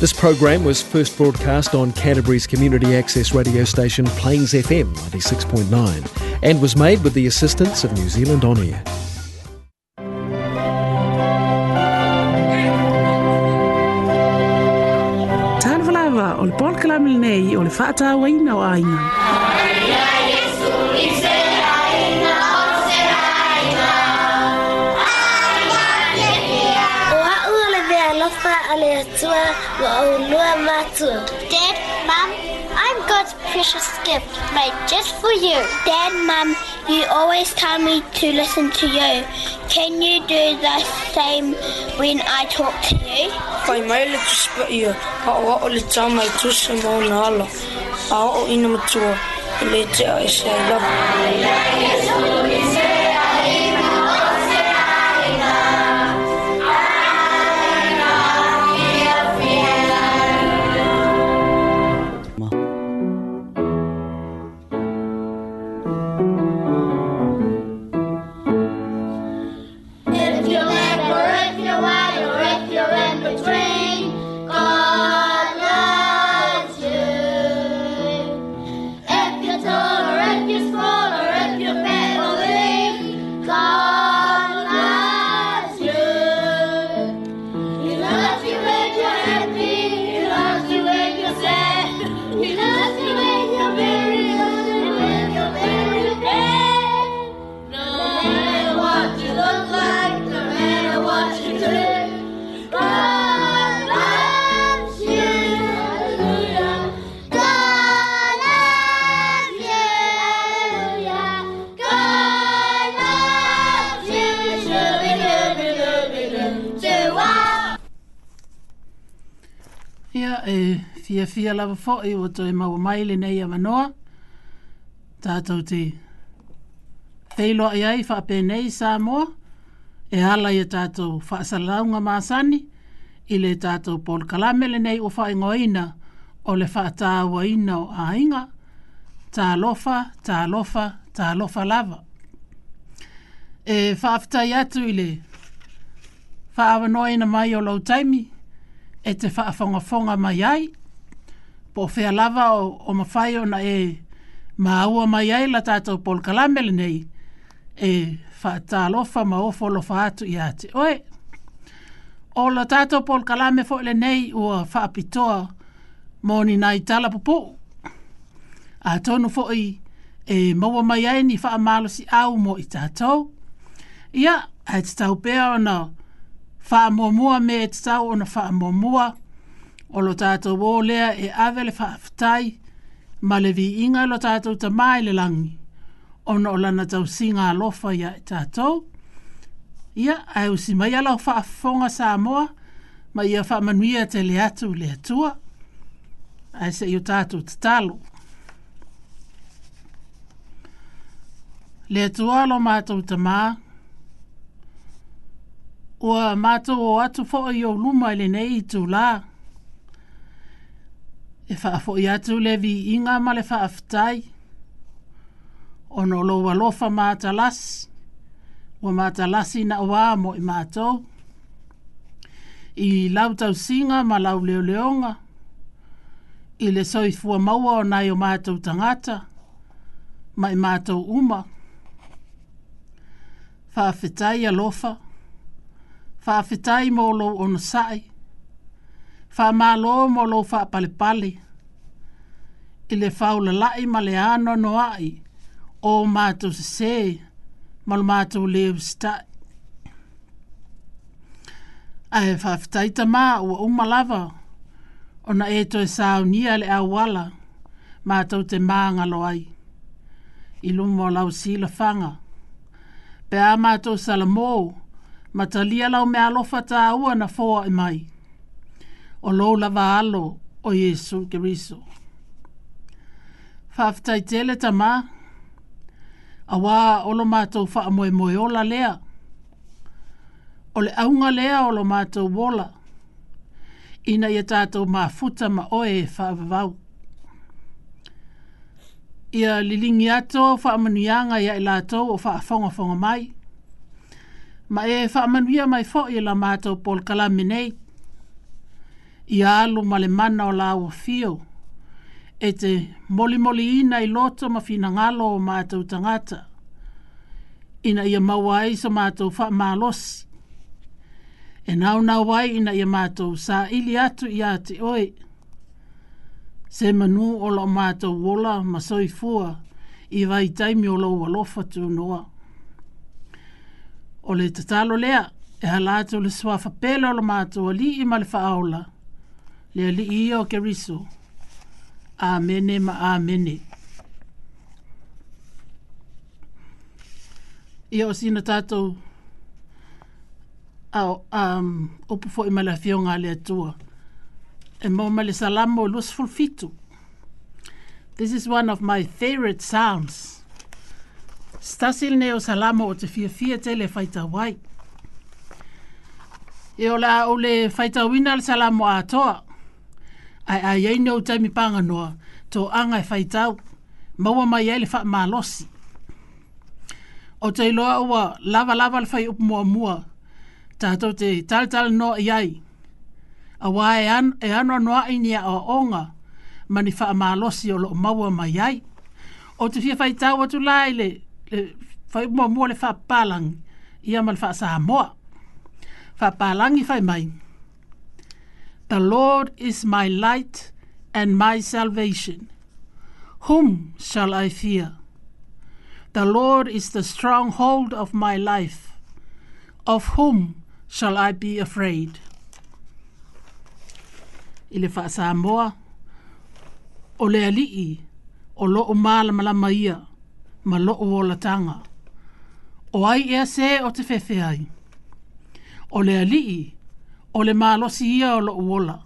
This program was first broadcast on Canterbury's community access radio station Plains FM 96.9 and was made with the assistance of New Zealand On Air. o le o le o Yeshua Wa'olua Matsu. Dad, Mom, I'm God's precious gift made just for you. Dad, Mom, you always tell me to listen to you. Can you do the same when I talk to you? Kai mai le tu spa ia, ka o o le tā mai tu se mō nāla, a o ina matua, le te ai se love. fia lava fo i o toi mau mai le nei a manoa. Tātou te teilo ai ai wha pē nei sā moa. E ala i tātou wha salaunga māsani. I le tātou Paul Kalamele nei o wha ingoina o le wha tāua ina o ainga. Tā lofa, tā lofa, tā lofa lava. E wha aftai atu i le wha awanoina mai o lau e te whaafongafonga mai ai po fea lava o, o mawhai o na e maaua mai ai la tātou Paul Kalamele nei e whaata lofa ma ofo lo whaatu i ate. Oe, o la tātou Paul Kalame fo le nei ua whaapitoa moni nai tala popo. A tonu fo i e maua mai ai ni amalo si au mo i tātou. Ia, a te tau pēr o na whaamomua me te tau o na whaamomua. Ia, o lo tātou o lea e awe le whaafutai ma le vi inga lo tātou ta mai le langi. Ona o lana tau singa alofa ia e tātou. Ia, a usi mai ala o whaafonga sa moa, ma ia whaamanuia te le atu le atua. A se i tātou te talo. Le atua lo mātou ta maa, Ua mātou o atu fo i o luma ele nei i tū laa e whaafo i atu levi vi inga ma le whaafitai. Ono lo lofa maata las, wa maata lasi na wā mo i mātou. I lau tau singa ma lau leo leonga. I le soi fua maua o nai o mātou tangata, ma i mātou uma. Whaafitai a lofa, whaafitai mo lo ono sai, whamalo mo lo fa pale pale. I le whaula lai ma le ano no ai, o mātou se se, ma lo mātou le usta. A he whaftaita mā ua umalawa, o na e toi sāu nia le awala, mātou te mā ngalo ai. I lumo lau sila whanga. Pea mātou salamo, matalia lau me alofa tā ua na fōa i mai o lou lava alo o Iesu Keriso. Whaafitai tele ta mā, a wā olo mātou wha moe moe ola lea, o le aunga lea olo mātou wola, ina ia tātou mā futa ma oe e whaavavau. Ia lilingi ato whaamanuianga ia i lātou o whaafongafonga mai, ma e whaamanuia mai fo i la mātou pol kalamenei, ia alu male le mana o la fio. E te moli moli ina i loto ma fina ngalo o mātou tangata. Ina ia maua ai sa mātou wha mālosi. E nau nau wai ina ia mātou sa ili atu i te oi. Se manu o la mātou wola ma soi fua i vai taimi o la ualofa tu noa. O le tatalo lea e halato le swafa pela o la mātou ali i male aula le li i o ke riso. Amene ma amene. Ia o sina tātou au um, upu fo i malafio ngā le atua. E mō male salamo lus fulfitu. This is one of my favorite psalms. Stasil ne o salamo o te fia fia tele faita wai. E o la o le faita winal salamo a toa ai ai ai no tami panga no to anga fai e tau ma wa mai ele fa ma losi o te loa wa lava lava fai up mo mua ta to te tal tal no ai a wa e an e ano no ai ni a onga ma ni fa ma losi o lo ma mai ai o te fia fai tau tu laile le fai mo mo le fa palang ia mal fa sa mo fa palang i fai mai The Lord is my light and my salvation. Whom shall I fear? The Lord is the stronghold of my life. Of whom shall I be afraid? I le whaasamoa, o le alii, o loo mālamalama ia, ma loo wolatanga. O ai ea se o te whewhe ai. O le alii, o le malosi ia o loʻu ola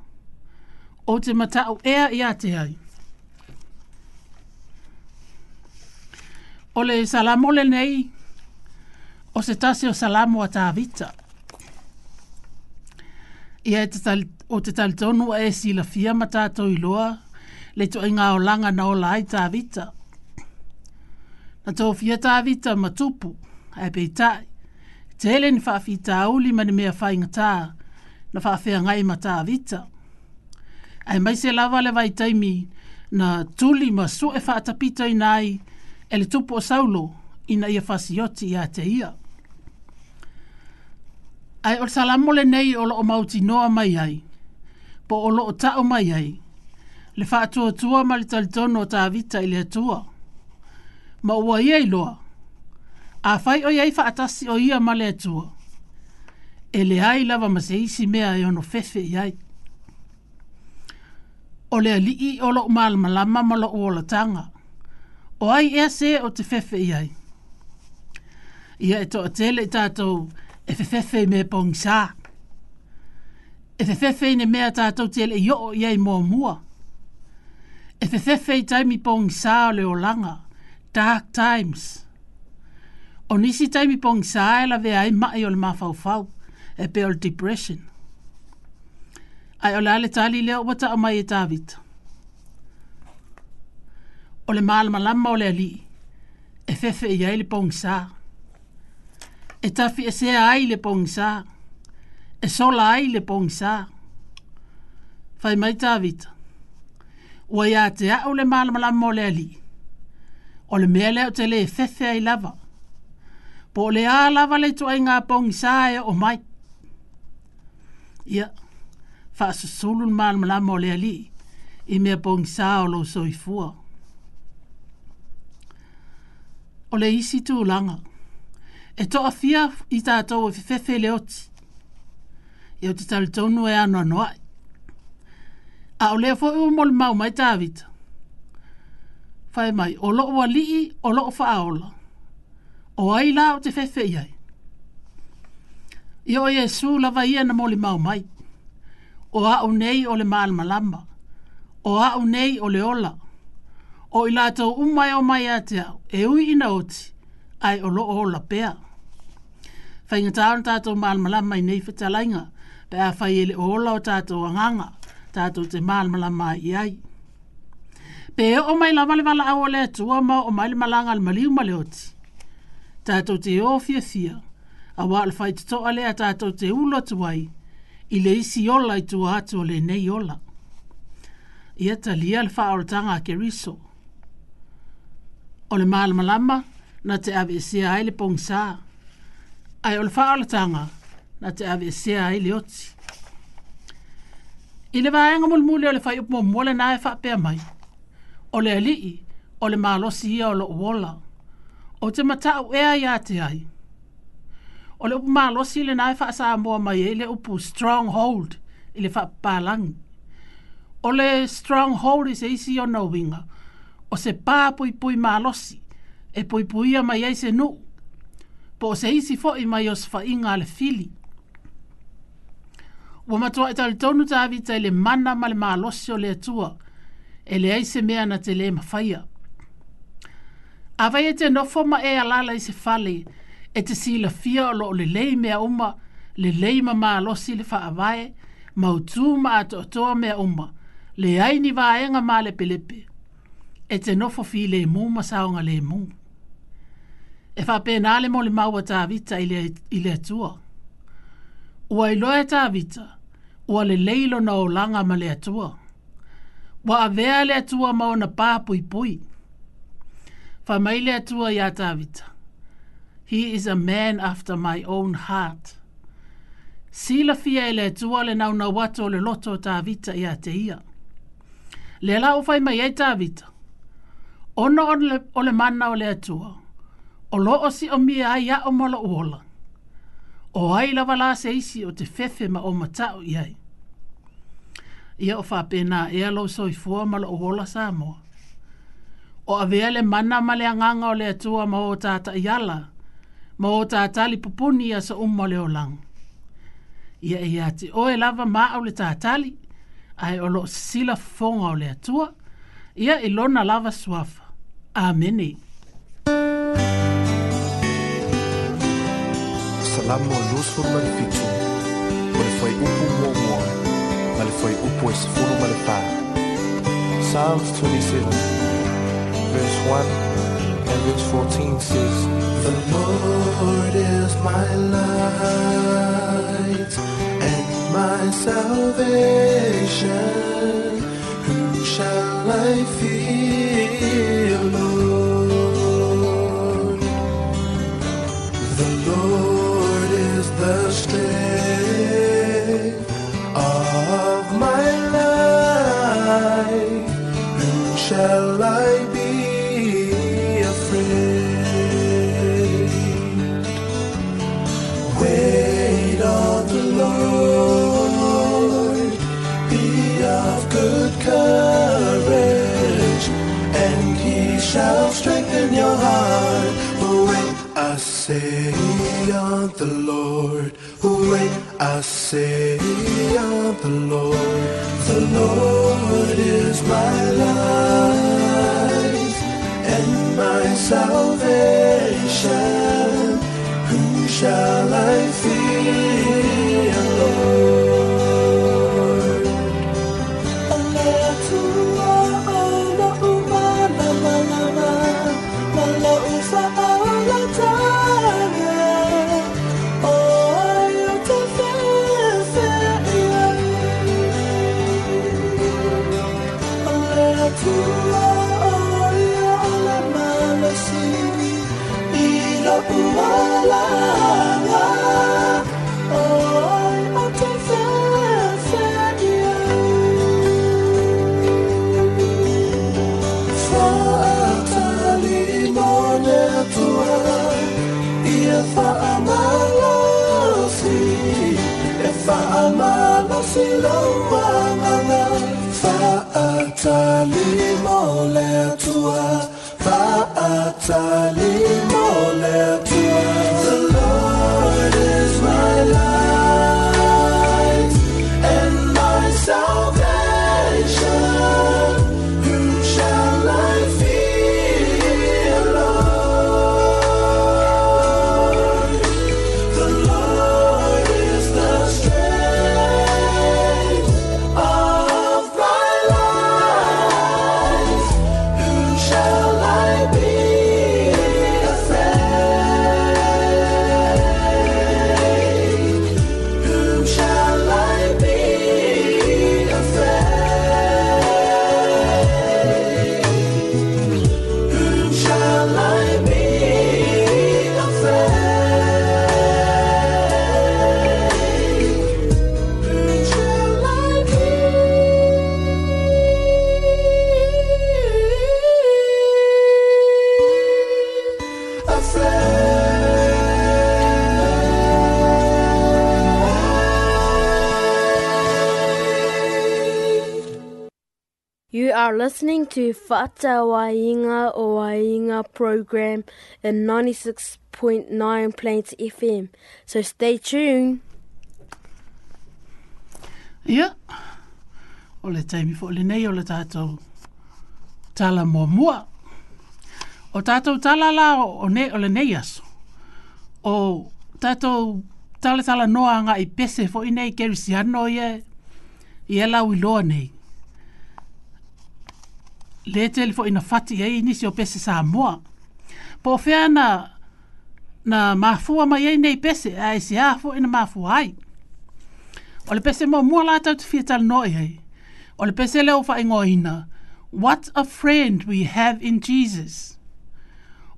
ou te matau ea iā te ai o le salamo lenei o se tasi o salamo a tavita ia e o te talitonu a e silafia ma tatou iloa le toʻaiga olaga na ola ai tavita na tofia tavita ma tupu ae peitaʻi tele ni faafitauli ma ni mea faigatā na whaafea ngai ma tā Ai mai se lava le vai taimi na tuli ma su e whaatapita i nai e le tupo o saulo ina ia fasioti ia te ia. Ai o salamo le nei o lo o mauti noa mai ai, po o lo o tao mai ai, le whaatua tua ma le talitono o tā i le atua. Ma ua ia i loa, a fai o iei whaatasi o ia ma le atua e le ai lava ma se isi mea e ono fefe i ai. O le alii o lo maal malama ma lo o la tanga. O ai ea se o te fefe i ai. Ia e to a tele tātou e fefefe me pong sa. E fefefe ne mea tātou tele i o i ai mua mua. E fefefe i taimi pong sa o le o langa. Dark times. O nisi taimi pong sa e la vea e mai o le mafau fau. fau e Bell Depression. Ai ole ale tali leo wata o mai e David. O le maalama lama o le ali, e fefe e yai le pongsa. E tafi e sea ai le pongsa. E sola ai le pongsa. Fai mai David. Ua ia te a o le maalama lama o le ali. O le mea leo te le e fefe ai lava. Po le a lava le tu ai ngā pongsa e o mai ia fa se solo mal mala mole ali e me bon sa o lo so i fu o le isi tu langa e to afia i ta to fe fe fe le ot e o te tal tonu e ano anoa a o le fo o mol mau mai david fa mai o lo wali o lo fa aola o ai la o te fe fe iai i o e la va ia na moli mau mai. O a unei o le maal malama. O a unei o le ola. O i lato umai o mai atea e ui ina oti ai o lo ola pea. Fainga taon tato maal malama i neife talainga pe a fai ele o ola o tato anganga tato te maal malama i ai. Pe e o mai lavale wala au o le atua ma o mai le malanga al maliu male oti. Tato te o fia fia a wā le fai tato alea tātou te ulo tu wai, i le isi ola i tu ato le nei ola. Ia ta lia le fā orotanga ke riso. O le malama na te ave sea ai le pongsā. Ai o le fā orotanga na te ave sea ai le oti. I le vāenga mulmuli o le fai upo mwole nāe whapea mai. O le alii, o le malosi ia o lo uola. O te mata ea ia te ai o le upu malosi i lenā e faasamoa mai ai e, le upu stronghold i le palangi. Ole stronghold is se isi ona o se pā puipui malosi e puipuia mai ai se po o se isi fo mai o se faiga a fili ua matua e talitonu ta i le mana ma le malosi o le atua e leai se mea na te lē mafaia avai e te nofo ma e alala i se e te sila fia o loo lelei mea uma, lelei ma maa losi le faa vae, mautu maa toa mea uma, le aini vaenga maa le pelepe, e te nofo fi le mu masaonga le mu. E faa pe nale mo le maua ta vita ile, ile atua. Ua iloa e ta vita, ua le leilo na o langa ma le atua. Ua avea le atua maona paa pui pui. le atua ya ta vita. He is a man after my own heart. Sila fia ele tua le nau na wato le loto ta vita ia te ia. Le la ufai mai e ta vita. Ono on le, o le mana o le atua. O lo o si o mia ai a o mola uola. O ai lava la se isi o te fefe ma o matao iai. Ia o whapena e alo so i fua mola uola sa amoa. O avea le mana ma le anganga o le atua ma o tata iala. Ia mo o tātali poponi sa umma lang. Ia e ia te oe lava maa le tātali, o loo o le atua, ia i lona lava suafa. Amene. Salamu alusu ma le fai upu ma le fai upu e ma le pā. Psalms 27, verse 1 and verse 14 says, The Lord Lord is my light and my salvation. Whom shall I fear, Lord? The Lord is the stay of my life. Whom shall I say on the Lord, when I say on the Lord, the Lord is my life and my salvation. Whom shall I fear? are listening to Fata Wainga o Wainga program in 96.9 Plains FM. So stay tuned. Yeah. Ole taimi fo le nei ole tatou. Tala mo mua. O tatou tala la o ne ole nei aso. O tatou tala tala noa nga i pese fo i nei kerisiano ye. Ye la wiloa nei. Ye le tele fo ina fati ai ni se o pese sa moa. Po fea na na mafua mai ai nei pese ai se a fo ina mafua ai. O le pese mo mua la tau te fia tal noi hei. O le pese leo fa ingo ina. What a friend we have in Jesus.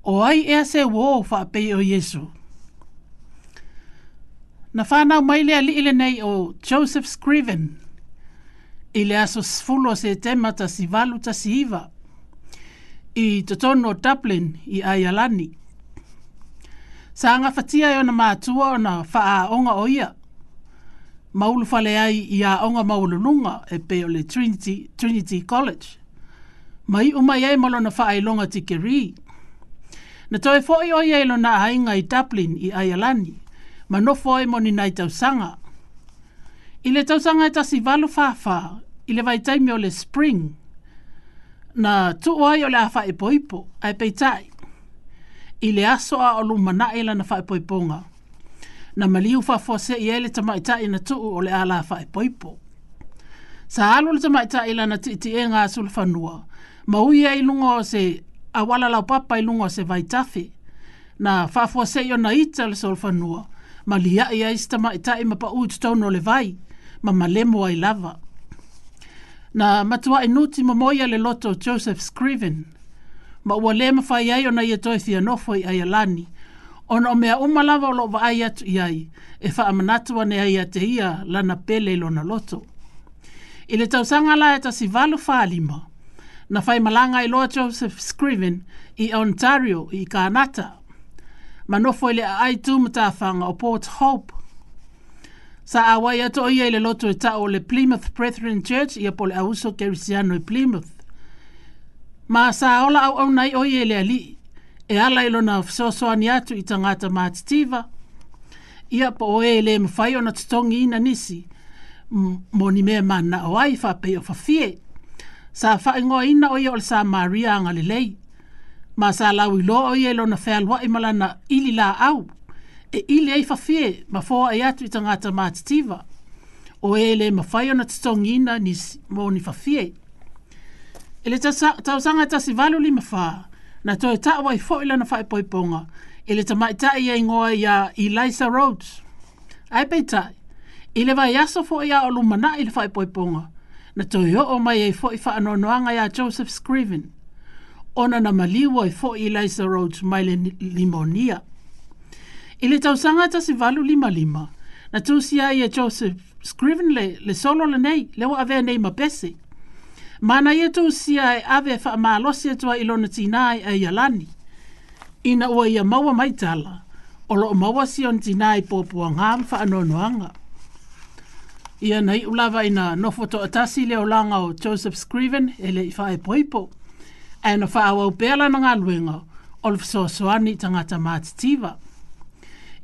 O ai ea se wō fa pei o Yesu. Na whānau mai lea li ile nei o Joseph Scriven. Joseph Scriven i le aso sfulo se temata si valu ta si iva i totono Dublin i Ayalani. Sa anga fatia i e ona mātua ona faa onga o ia. Maulu fale ai i a onga maulununga e peo le Trinity, Trinity College. Mai umai ai malo na faa ilonga ti keri. Na toi fōi o ia lo na ainga i Dublin i Ayalani. Ma no fōi moni nai tausanga. I le tausanga e tasi valu faa faa i le vaitaimi o le spring na tuu ai o le a faepoipo ae peitaʻi i le aso a o lumanaʻi lana faepoipoga na maliu faafoaseʻi ai le tamaʻitaʻi na tuu o le a la faepoipo sa alu le tamaʻitaʻi lana tiitiʻega a sulafanua ma ui ai luga o se auala laupapa i luga o se vaitafe na faafoaseʻi ona i o le solafanua ma liaʻi ai se tamaʻitaʻi ma paʻu i totonu o le vai ma malemo ai lava na matua e nuti mamoia le loto Joseph Scriven. Ma ua le mawhai ai ona ia toi thia nofo i aia lani. Ona o mea umalawa o lo wa ai atu i ai, e wha amanatua ne ai te ia lana pele i lona loto. I le tausanga la e tasi valu whaalima, na whai malanga i loa Joseph Scriven i Ontario i Kanata. Ma nofo i le ai tu mta whanga o Port Hope, Sa awai ato oia i le loto e tao le Plymouth Brethren Church ia pole auso kerisiano i e Plymouth. Ma sa ola au au nai oia e le ali e ala ilo na fsoso ani atu i tangata ma maatitiva. Ia po oe le mwhai o na tutongi ina nisi mo ni mea mana o ai fa pe o fa fie. Sa fa ingoa ina oia o sa maria angalilei. Ma sa lau ilo oia ilo e na fealua i malana ili la au e ile ai fafie ma fōa e atu i tangata mātitiva. O e le ma whai ona tatongina ni mō ni fafie. E le tau sanga ta si valo li ma na to e tawa i fōi lana whai poiponga. E le tama i tae i ngoa i a Eliza Rhodes. Ai pei tae. I le vai aso fō a o lumana i le whai poiponga. Na to i o mai e fōi wha anonoanga i a Joseph Scriven. Ona na maliwa i fōi Eliza Rhodes mai le Limonia. I le tausanga ta si valu lima lima. Na si ai ia Joseph Scriven le, le solo le nei, leo avea nei ma pese. Mana ia tūsi ai e ave fa e ma alosi atua ilona tina ai e yalani. Ina ua ia maua mai tala, o loo maua si on tina ai pōpua ngām fa anonoanga. Ia nei ulava ina nofoto atasi leo langa o Joseph Scriven e le ifa e poipo. E na faa wau pēlana ngā luenga, olfso soani tangata mātitiva. Ia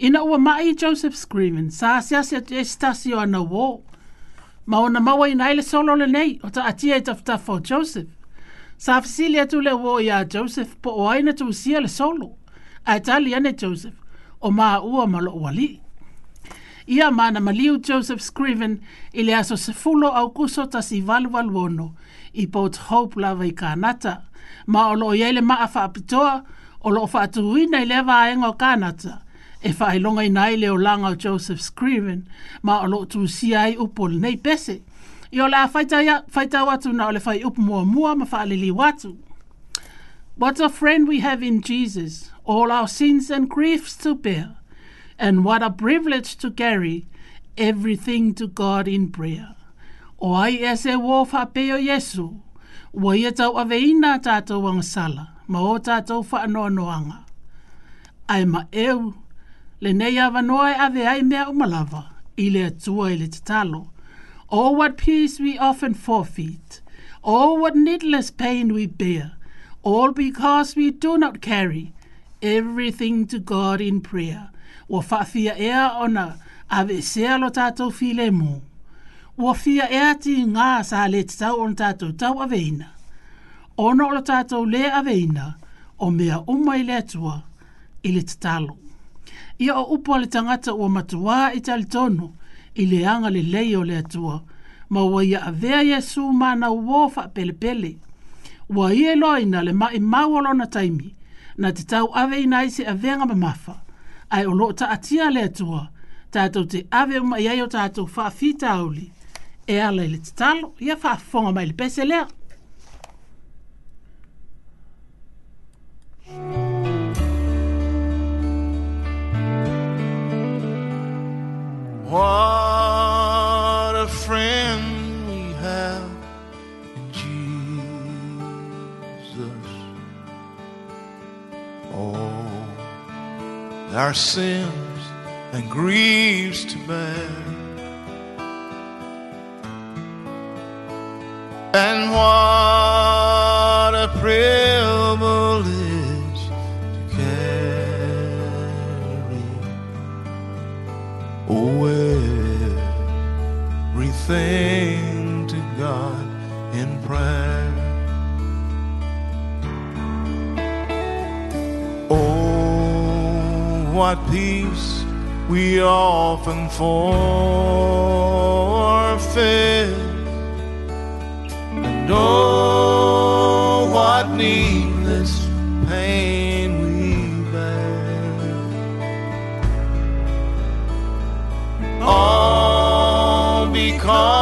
Ina ua mai Joseph Screaming, sa asia se te estasi o ana wō. Ma ona mawa ina ele solo le nei, o ta atia e tafta fo Joseph. Sa afsili atu le wō ia Joseph, po o aina tu usia le solo. A etali ane Joseph, o maa ua malo wali. Ia mana maliu Joseph Screaming, ile aso se fulo au kuso ta si valu valu ono, i pot hope lava i kanata. Ma olo yele maa faa pitoa, olo faa tuwina ile vaa engo kanata. e whaelonga inai leo langa o Joseph Scriven ma o loo tūsia ai upo nei pese. I o la whaita watu na o le whai upo mua mua ma watu. What a friend we have in Jesus, all our sins and griefs to bear, and what a privilege to carry everything to God in prayer. O ai e se wō whapeo Yesu, ua ia tau aveina tātou ang sala, ma o tātou whaanoanoanga. Ai ma eu, le nei a vanoa e ave ai mea umalava i le atua i le tatalo. Oh, what peace we often forfeit. Oh, what needless pain we bear. All because we do not carry everything to God in prayer. Wa whaafia ea ona ave sea lo tato file mo. Wa fia ea ti ngā sa le tau on tato tau aveina. Ono lo tato le aveina o mea umai le atua ili tatalo ia o upo le tangata ua matuā i talitono i le aga o le atua ma ua ia avea iesu manau ō faapelepele ua ia iloa le ma o lona taimi na te tau ave ina ai se aveaga mamafa ae o loo taʻatia le atua tatou te ave umai ai o tatou faafitauli e ala i le tatalo ia faafofoga mai le pese What a friend we have in Jesus. Oh, our sins and griefs to bear. And what a privilege. Oh, everything to God in prayer. Oh, what peace we often forfeit. And oh, what need call.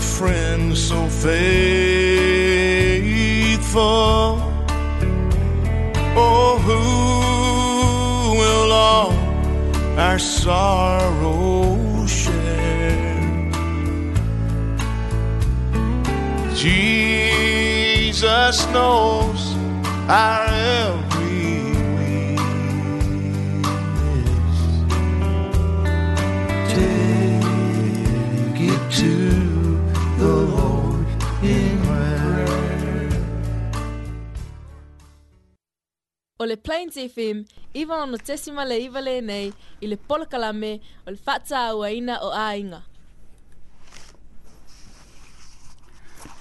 friend so faithful. Oh, who will all our sorrow share? Jesus knows our o le Plains FM, iwa ono tesima le iwa le nei, i le polakalame o le whata aua ina o ainga.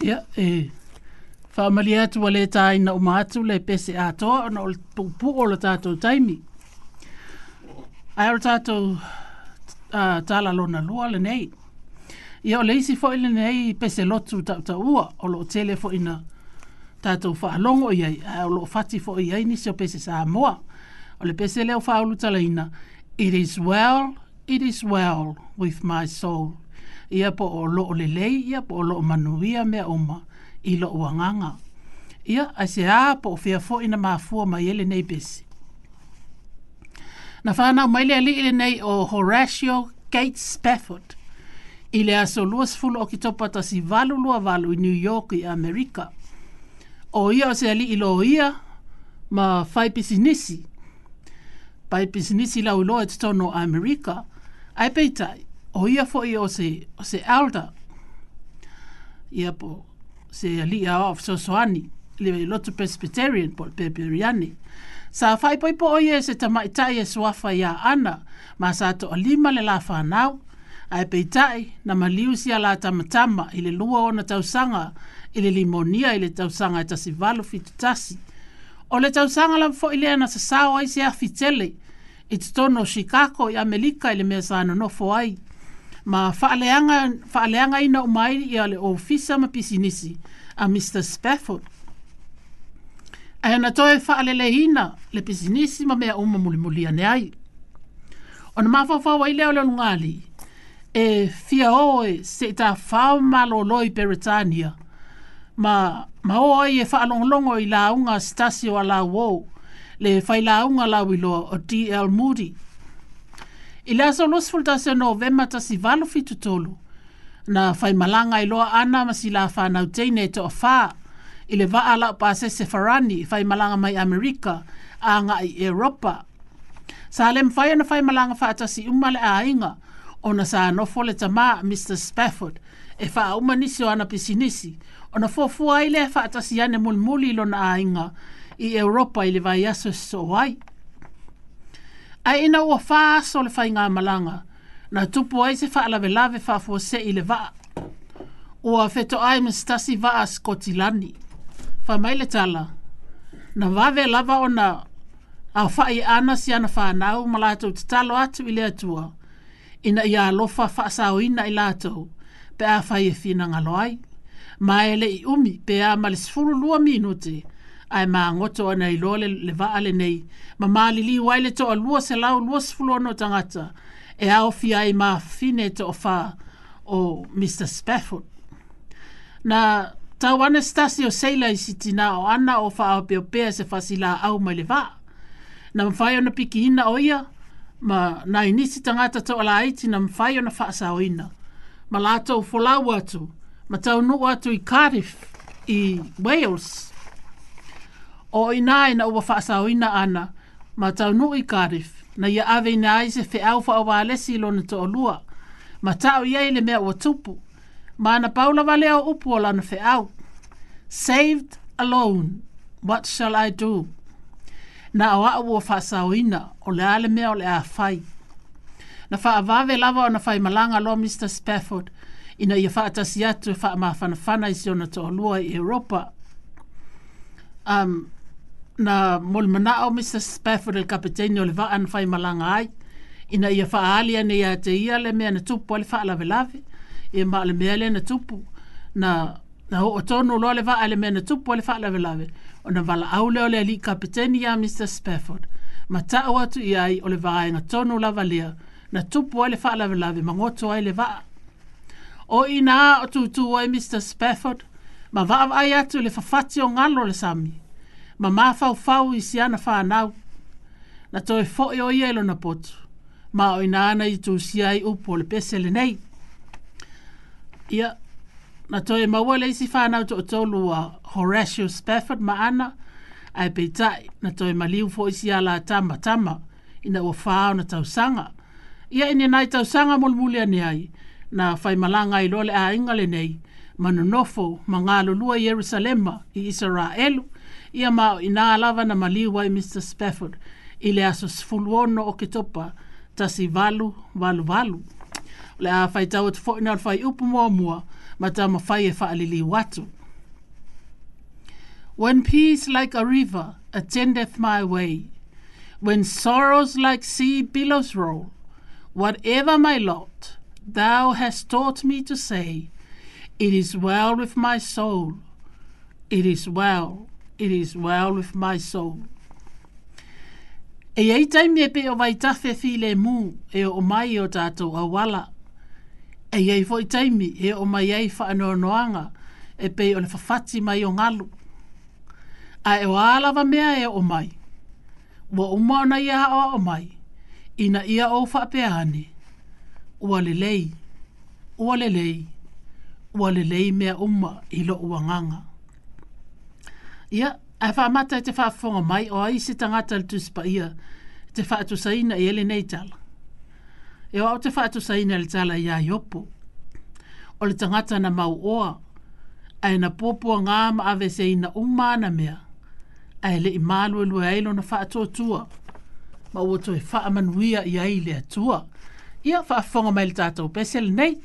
Ia, e, whaamali atu wale ta ina o maatu le pese a toa, ono o le pupuko le tātou taimi. Ai o tātou tāla lona lua le nei. Ia o le isi fo ile nei pese lotu tau ta ua, o lo tele fo ina tātou whaalongo i ai, a o loo whati fo i ai nisio pese sa moa. O le pese leo whaolu talaina, it is well, it is well with my soul. Ia po o loo le lei, ia po o loo manuia mea oma, i loo wanganga. Ia, a se a po o fia fo ina maa mai ele nei pese. Na whana o maile ali ele nei o Horatio Gates Spafford, i le aso luas fulo o ki topata si valu lua valu i New York i Amerika. Amerika. o ia o se ali'i lo ia ma fai pisinisi pai pisinisi lau iloa e totono a amerika ae peitai o ia fo'i o se, o se alda ia po se ali'i a o fesoasoani le lotu presbyterian po le sa fai po o ia e se tamaitai e suafa ia ana ma sa to'alima le la fanau ae peitaʻi na maliu sia la tamatama i le lua ona tausaga i le limonia i le tausaga e tasivalu fitutasi o le tausaga la foʻi lea na sao ai se afitele i totono o chikako i amelika i le mea sa nonofo ai ma faaleaga ina uma ai ia le ofisa ma pisinisi a mr spafford ae na toe faalelehina le pisinisi ma mea uma mulimulia ne ai ona mafaufau ai lea o le olugalii e fia oe se ta whao malo loi Peretania. Ma, ma oa i e whaalongolongo i la unga stasi o la wou, le whai la unga la wilo o D.L. Moody. I la so losful tasi o novema tasi valo fitu tolu, na whai malanga i loa ana masi la whanau teine to o whaa, i le wa ala pa se se farani i malanga mai Amerika, a nga i Europa. Sa le mwhai ana whai malanga whaatasi umale a inga, ona sa no fole ma Mr Spafford e fa o manisi ona pisinisi ona fo fo ai le fa ta si ane mul muli lo na inga i Europa i le vai aso so ai ai ina o fa so le fainga malanga na tupu ai se fa lave lave fa fo se i le va o a feto ai mi stasi va a fa mai le tala na vave lava ona a fa i ana si ana fa nau malato tatalo atu i le atua ina ia lofa faasao ina i latou pe a fai e fina ngalo Ma e i umi pe a malis furu lua minute ai ma ngoto ana i lole le vaale nei ma maali li waile toa lua se lau lua sifulu ano tangata e au fi ai ma fine e to o o Mr. Spafford. Na tawana stasi o seila i siti na o ana o fa au peo se fasila au ma le vaa. Na mfai ona piki ina o ma na inisi tangata tau ala aiti na mwhai o na whaasa oina. Ma la tau wholau atu, ma tau nuu atu i Cardiff, i Wales. O ina e na ua whaasa oina ana, ma tau nuu i Cardiff, na ia ave ina aise fe alfa o waalesi ilo na tau lua. Ma tau ia ile mea ua tupu, ma ana paula wale au upu o lana fe au. Saved alone, what shall I do? na o a ua whasaoina o le ale mea o le a fai Na fa a lava na whai malanga lo Mr. Spafford ina ia wha atasi atu e wha ma whana whana i siona to lua i Europa. Um, na moli mana o Mr. Spafford el kapiteni o le wha an whai malanga ai ina i wha aali ane ia te ia le mea na tupu o le wha lave lave. Ia ma le mea le na tupu na na ho o tonu lo le vaa le mena tupu le vaa lave lave o na vala au leo le li kapiteni ya Mr. Spafford ma tau atu i ai o le vaa inga e tonu lava lea na tupu le vaa lave lave ma ngoto ai le vaa o ina a o tutu ai Mr. Spafford ma vaa vaa atu le fafati o ngalo le sami ma maa fau fau i siana faa nau na toi fo i o ielo na potu ma o ina ana i tu siai upo le pese le nei ia yeah. Na toi maua le isi whanau to otolu a Horatio Spafford ma ana a e peitai na toi maliu fo isi ala tama tama ina ua whao na tausanga. Ia ina nai tausanga mulmuli ane ai na whai malanga i lole a ingale nei manonofo ma ngā lulua i Yerusalema i Israelu ia ma ina alava na maliu ai Mr. Spafford i le aso sfuluono o kitopa tasi valu valu valu. Le a whai tau atu fo whai upu mua mua mua e faalili watu. When peace like a river attendeth my way, when sorrows like sea billows roll, whatever my lot, thou hast taught me to say, It is well with my soul, it is well, it is well with my soul. E ei taimi e pe o fi le mu e o mai o tātou awala. e iei fo i taimi e o mai iei fa anoanoanga e pei o le fafati mai o ngalu. A e o alava mea e o mai. Ua umo ona ia hawa o mai. Ina ia o fa peane. Ua lelei. Ua lelei. Ua lelei mea uma ilo ua nganga. Ia, a e wha mata e te wha mai o aise tangata le tuspa ia. Te fa atu saina i ele neitala e o te whaatu saina le tala i aiopo. O le tangata na mau oa, a e na popua ngā ma ave se ina umana mea, a e le i malu e lua eilo na whaatua tua, ma uoto e whaamanuia i aile atua. Ia whaafonga mai le tātou pesel nei,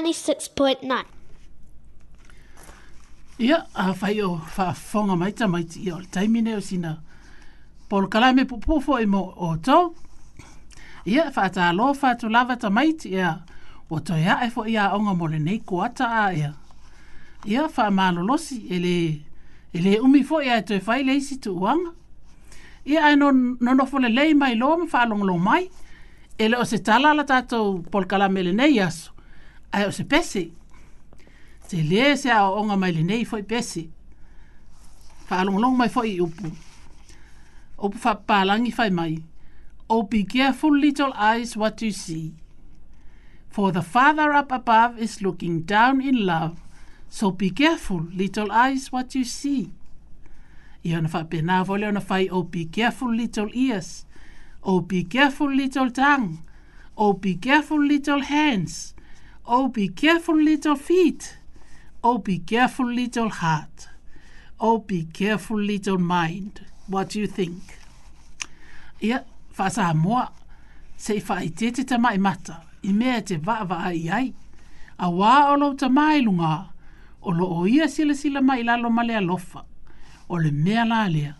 96.9. Ia, a whai o whafonga maita maiti i o le taimine o sina. Polo kalame pupofo e mo o tau. Ia, whaata alo whaatu lava ta maiti ia. O to ia e fo ia onga mole nei kuata a ia. Ia, wha losi ele ele umi fo ia e toi whai leisi tu uanga. Ia ai non no fole lei mai lo mfa long lo mai. Ele o se tala la tato pol kala mele nei aso ai o se pesi. Se le se a onga mai le nei foi pesi. Fa long long mai foi upu. Upu fa langi fai mai. Oh, be careful, little eyes, what you see. For the Father up above is looking down in love. So be careful, little eyes, what you see. Iona fa pena vole ona fai, oh, be careful, little ears. Oh, be careful, little tongue. Oh, be careful, little hands. Oh, be careful, little feet. Oh, be careful, little heart. Oh, be careful, little mind. What do you think? Ia, whasa moa, se i whai tete ta mai mata, i mea te vaava ai ai, a wā o lo ta mai lunga, o lo o ia sila sila mai lalo male lofa, o le mea la lea,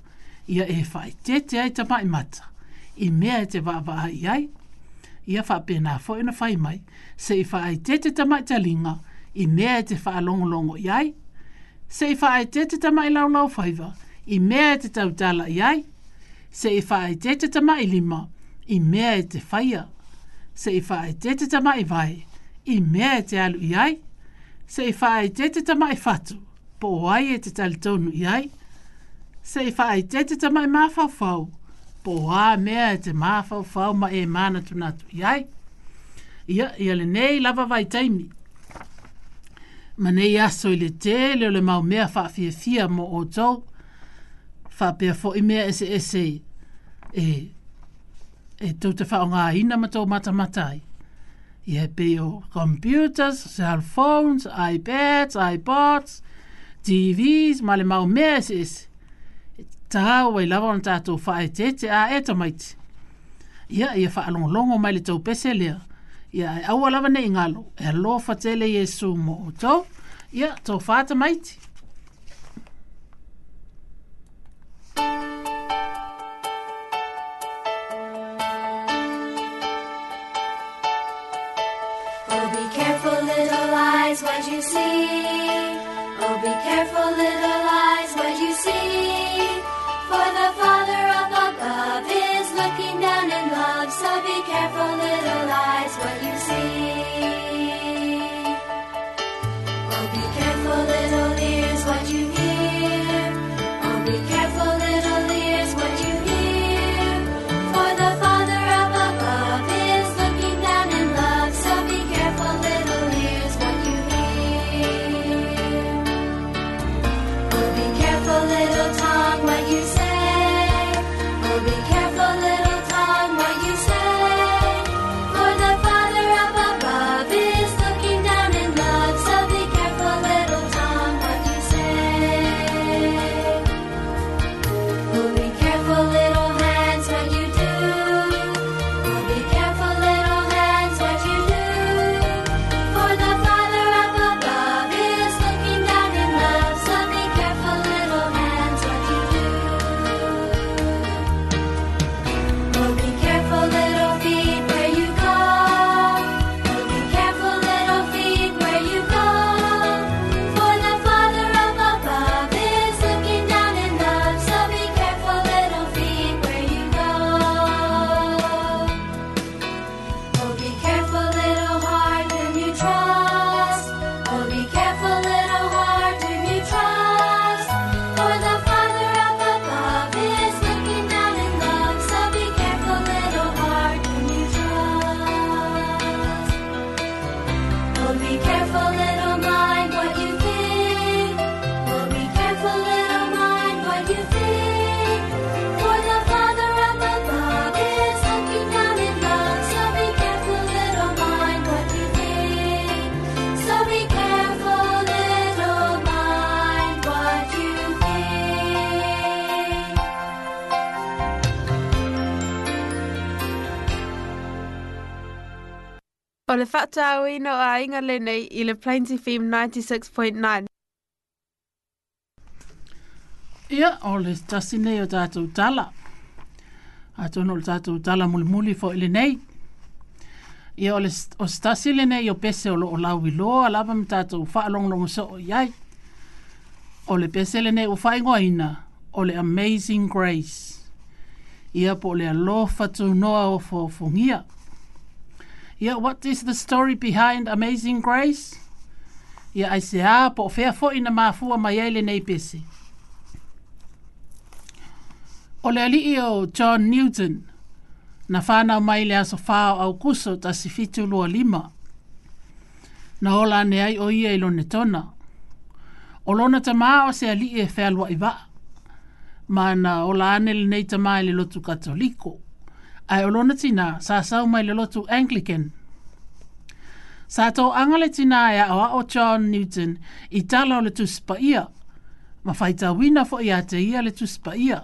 ia e whai tete ai ta mai mata, i mea te vaava ai ai, ia fa pe na fo mai se fa ai tete tama te linga i mea e te fa long longo o yai se fa ai tete tama i lau lau i mea e te tau tala yai se fa ai tete tama i lima i mea e te faia se fa ai tete tama i vai i mea te alu yai se fa ai tete tama i fatu po ai te tal tonu yai se fa ai tete tama i mafau fau po a mea e te mafau fau ma e mana tu natu ya Ia, ia le nei lava vai taimi. Ma nei aso i le te leo le mau mea wha fia fia mo o tau. Wha pia fo i me ese ese e, e tau te wha o hina ina matau mata matai. I he pe o computers, cell phones, iPads, iPods, TVs, ma le mau mea ese ese. tahau ai lava ona tatou faaetete a e tamaiti ia ia faalogologo mai le taupese lea ia e aua lava neʻi galo e alofa tele iesu mo outou ia tofā tamaiti Oh, be careful, little eyes, what you see. Oh, be careful, little careful, little eyes, what you see. whakatau i no inga lenei i le Plains FM 96.9. Ia, o le tasi nei o tātou tala. A tono le tātou tala muli muli fo i lenei. Ia, o le o tasi lenei o pese o lo o lau i loa, lava mi tātou whaalonglongo so o iai. O le pese lenei o whaingoa ina, o le Amazing Grace. Ia, po le alofa tu noa o fo fungia. Ia, Yeah, what is the story behind Amazing Grace? Yeah, I say, ah, po fea fo ina mafua mai ele nei pesi. O le ali o John Newton, na whana o mai le aso whao au kuso ta si fitu lua lima. Na ola ne ai o ia ilo ne tona. O lona ta o se alii e whea lua iwa. Ma na ola ane le nei ta mai le lotu katoliko. liko ai olona tina sa sau mai le lotu Anglican. Sa tō angale tina e a o John Newton i tala o le tuspa ia, ma whaita wina fo ia te ia le tuspa ia.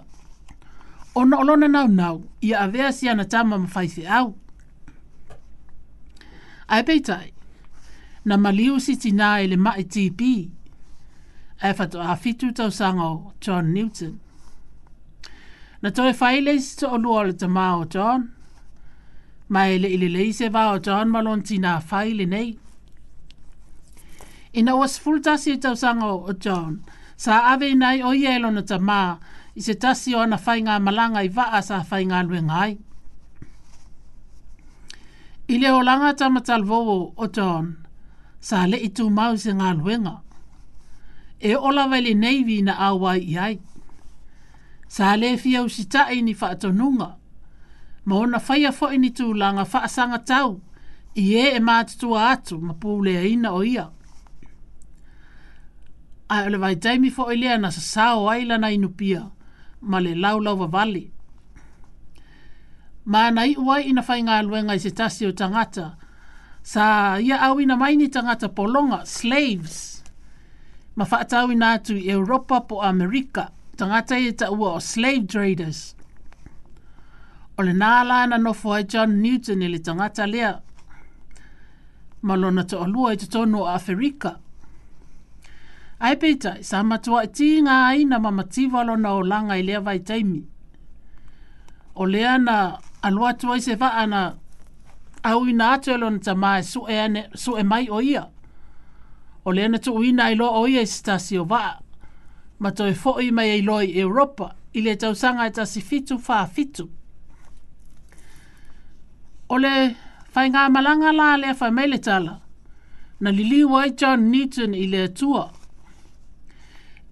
O na olona nau nau, ia a vea si tama ma whaithi au. Ai peitai, na maliu si tina e le mai tipi, e fatu to fitu tau sango John Newton. Na toi whai le si to onua le te mao John. Mai le ile leise se vao John malon tina whai le nei. Ina was full tasi e tausanga o John. Sa ave nei o yelo na te maa. I se tasi o na whai ngā malanga i vaa sa whai ngā lue ngai. I le o langa tamatal vovo o John. Sa le i mau se ngā luenga. E ola vai le nei vi na awai i sa le fia e sita tae ni whaatonunga. Ma ona whaia fo'i ni tūlanga whaasanga tau, i e e mātutua atu ma pūlea ina o ia. Ai ole vai fo fo'i le ana sa sa o sao aila no pia ma le lau lau wavali. Ma nai i uai ina whai ngā luenga i se tasi o tangata, sa ia au ina maini tangata polonga, slaves, ma whaatau ina atu i Europa po Amerika, tangata i ta ua o slave traders. O le nā lāna nofo ai John Newton i le tangata lea. Malona to olua i te tono a Afrika. Ai peita, sa matua i tīngā ai na ma lo na o langa i lea vai taimi. O lea na alua tua i se vaa na au i nā atuelo na tamā e su e, ane, su e mai o ia. O lea na tu i i lo o ia i stasi o vaa ma toi fo'i mai ei loi Europa, i le tau sanga e tasi fitu wha fitu. O le whai ngā malanga la lea whai meile tala, na li li wai John Newton i le tua.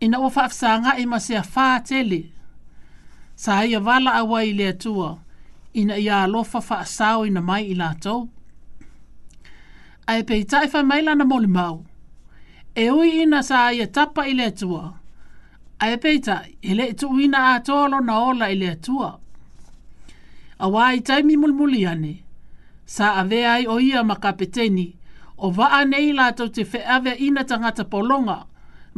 Ina o whaafsanga i ma sea wha tele, sa hei a wala a wai i le tua, ina i a alofa wha asau ina mai i la tau. A e pei tai whai meila na moli mau, e ui ina sa hei tapa i le tua, a e peita, e le tu wina a tolo na ola i le atua. A wā i taimi mulmuli ane, sa a vea ai o ia ma kapeteni, o vaa nei la tau te feawe ina tangata polonga,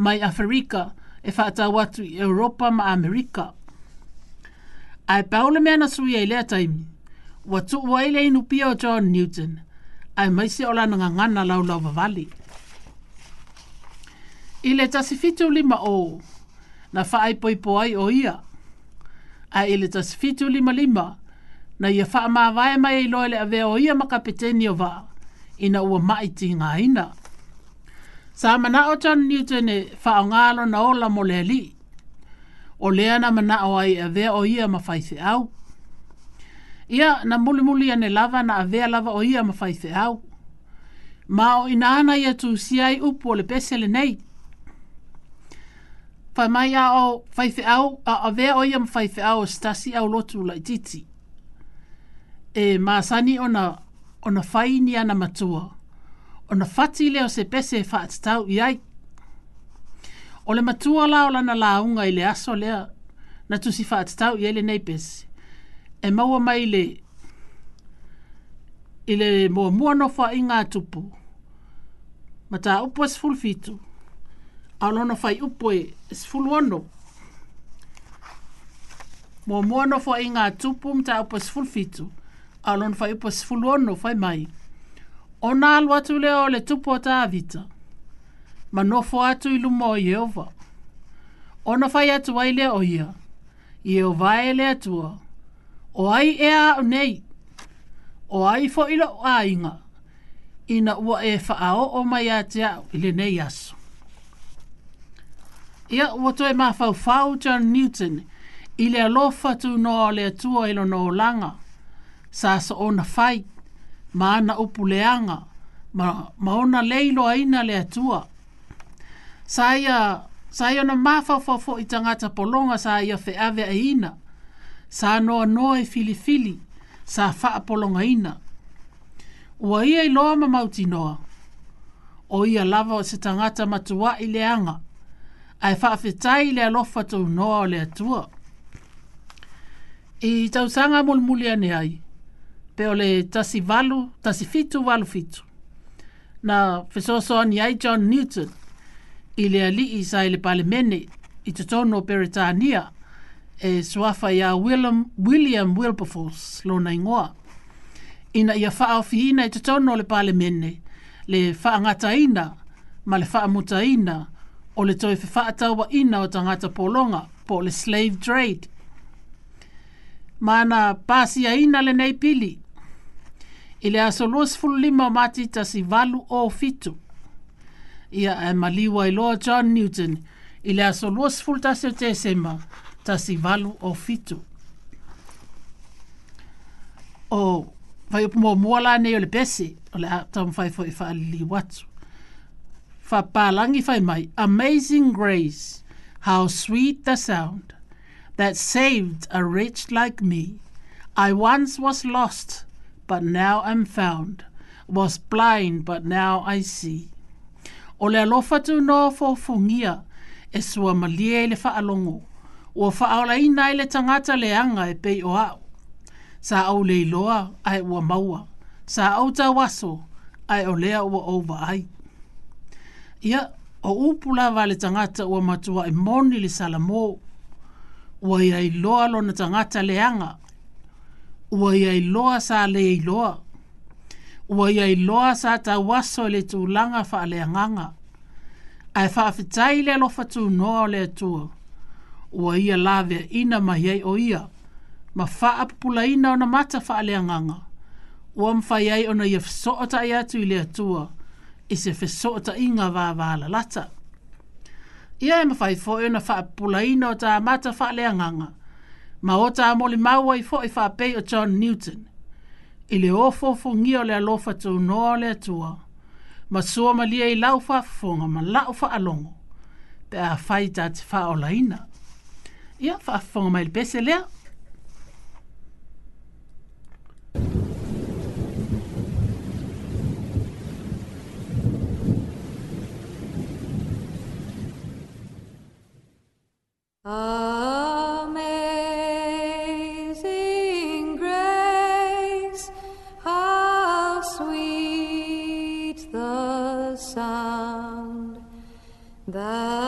mai Afrika, e whaata watu i Europa ma Amerika. Ai e paole mea na sui e taimi, wa tu ua ile inu pia o John Newton, ai mai se o lana ngana lau lau vavali. Ile tasifitu lima o, na whaai poi poai o ia. A ele tas fitu lima lima, na ia wha maa vai mai e le ave o ia maka peteni o wa, ina ua mai ti ngā ina. Sa mana o tanu ni tene wha o ngālo na ola mo leli, o lea na mana o ai ave o ia ma whaise au. Ia na muli muli ane lava na ave lava o ia ma whaise au. Ma o ina ana ia tu siai upo le pesele neit, fai mai a o fai fe au, a, a vea o am fai fe au stasi au lotu lai titi. E maasani ona, ona fai ni ana matua. Ona fati leo se pese fa atatau iai. O le matua lao lana launga i le aso lea na tusi fa atatau iai le neipes. E maua mai le i le mua mua no fa inga tupu. Mata upo es fulfitu alona fai upo e sfuluono. Mo no fo inga tupu mta upo sfulfitu, alona fai upo sfuluono fai mai. Ona alu atu leo le tupu ata avita, ma nofo atu ilu mo Yehova. Ona fai atu wai leo ia, Yehova e le atua, o ai ea au nei, o ai fo ilo a inga, ina ua e faa o o mai atia ili nei aso. Ia ua toe ma fau John Newton i le alofa tu no le atua ilo no langa sa sa ona fai ma ana upu leanga ma, ma ona leilo aina le atua sa ia sa ia na ma fau fau i tangata polonga sa ia fe ave aina sa noa noa i fili fili sa faa polonga ina ua ia i loa ma mauti noa o ia lava o se tangata matua i leanga ai whaafetai lea lofa tau noa o lea tua. I tau sanga mulmuli ane ai, pe o le tasi valu, tasi fitu valu fitu. Na fesoso ane ai John Newton, i le ali i sai le pale mene i te tono Peritania, e suafa ia William, William Wilberforce lo na ingoa. Ina ia whaafihina i te tono le pale mene, le whaangataina, ma le whaamutaina, le whaamutaina, o le toi e wa ina o tangata polonga po le slave trade. Mana pasi a ina le nei pili. I le aso luas lima o mati ta si valu o fitu. Ia e maliwa i loa John Newton. I le aso luas fulu ta se te sema ta si valu o fitu. O vai upo mō mua nei o le besi o le a tamu fai fai fai li watu fa palangi fai mai amazing grace how sweet the sound that saved a rich like me i once was lost but now i'm found was blind but now i see o le alofa tu no fo fungia e sua malie le fa alongo o fa ola i nai le tangata le anga e pei o au sa au le loa ai wa maua sa au ta waso ai o lea ua ova ai ia o upu lava tangata ua matua e moni le salamō ua ia iloa lona tangata leaga ua ia iloa sa le iloa ua ia iloa sa tauaso i le tulaga ai fa faafetai le alofa tunoa o le atua ua ia laveaina mai ai o ia ma ina ona mata fa faaleagaga ua mafai ai ona ia fesoo taʻi atu i le atua i se fesota inga wā wā la lata. Ia e mawhai fō e na wha pula ina o tā mata wha lea nganga. Ma o tā moli maua i fō i e wha pei o John Newton. I le ofo fō ngio lea lofa tō noa lea tua. Ma sua ma lia i lau wha fōnga ma lau wha alongo. Pe a whai tā te wha o la ina. Ia wha fōnga mai le pese lea. Amazing grace, how sweet the sound that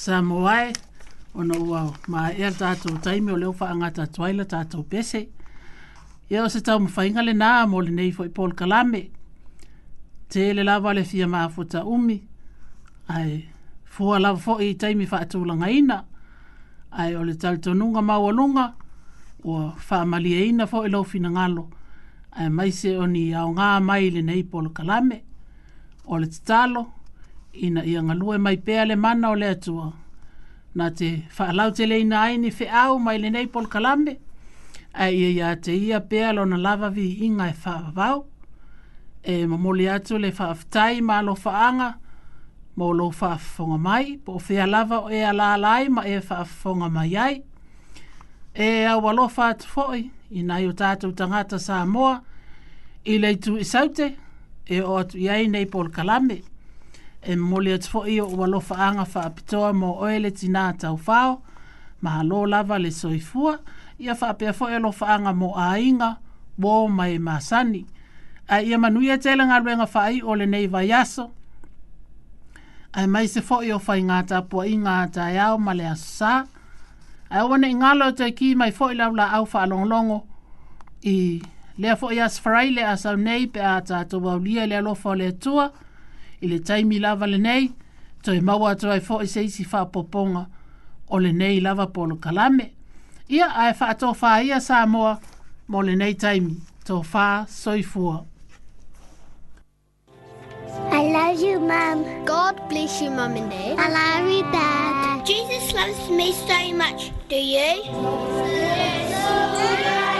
Samoae, ono wau, ma ea tātou taimi o leo wha angata tātou aila tātou pese. Ia o se tau mwhainga le nā, mo le nei fwoi Paul Kalame. Te le lawa le fia maa fota umi. Ai, fua lawa fwoi i taimi wha atu langa ina. Ai, o le tau tonunga maua lunga. O wha mali e ina fwoi lau fina ngalo. Ai, maise o ni au ngā mai le nei Paul Kalame. O le tatalo. O le tatalo ina ia ngalue mai pea le mana o le atua. Nā te whaalau te leina ai ni fe au mai le nei pol kalambe. A ia ia te ia pea lo na lava vi inga e whaavau. E mamoli atu le whaaftai ma lo whaanga. Mo lo whaafonga mai. Po fea lava o ea la lai ma e whaafonga mai ai. E au alo whaat fhoi. Ina i o tātou tangata sa moa. I leitu saute. E o atu iai nei pol kalambe e mole atu fo iyo ua lofa anga fa apitoa mo oele tina tau fao, maha lo lava le soifua, ia fa apea fo e lofa anga mo a inga, wo mai masani. A ia manu ia tele nga luenga fa i ole nei vayaso, a mai se fo iyo fa inga ta po inga ta yao male asa, a wane inga lo te ki mai fo ila ula au fa alonglongo, i lea fo iya sfraile asa nei pe a ta to waulia lea lofa le tua, ile le taimi lava le nei, to e maua atu ai fōi seisi wha poponga o le nei lava polo kalame. Ia ai wha ato wha ia sā moa mo le nei taimi, to wha soifua. I love you, Mum. God bless you, Mum and Dad. I love you, Dad. Jesus loves me so much. Do you? Yes. Yes. Yes. Yes. Yes. Yes. Yes.